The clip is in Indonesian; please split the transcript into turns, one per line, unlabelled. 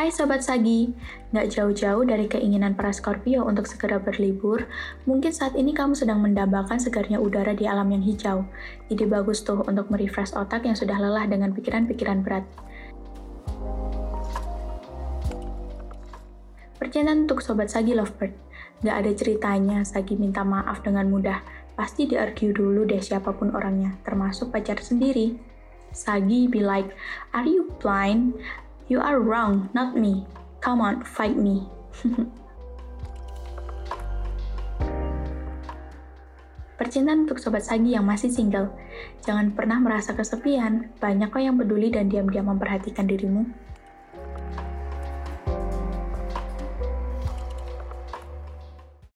Hai Sobat Sagi, nggak jauh-jauh dari keinginan para Scorpio untuk segera berlibur, mungkin saat ini kamu sedang mendambakan segarnya udara di alam yang hijau. Ide bagus tuh untuk merefresh otak yang sudah lelah dengan pikiran-pikiran berat. Percintaan untuk Sobat Sagi Lovebird. Nggak ada ceritanya Sagi minta maaf dengan mudah. Pasti di-argue dulu deh siapa pun orangnya, termasuk pacar sendiri. Sagi be like, are you blind? You are wrong, not me. Come on, fight me. Percintaan untuk sobat Sagi yang masih single. Jangan pernah merasa kesepian. Banyak kok yang peduli dan diam-diam memperhatikan dirimu.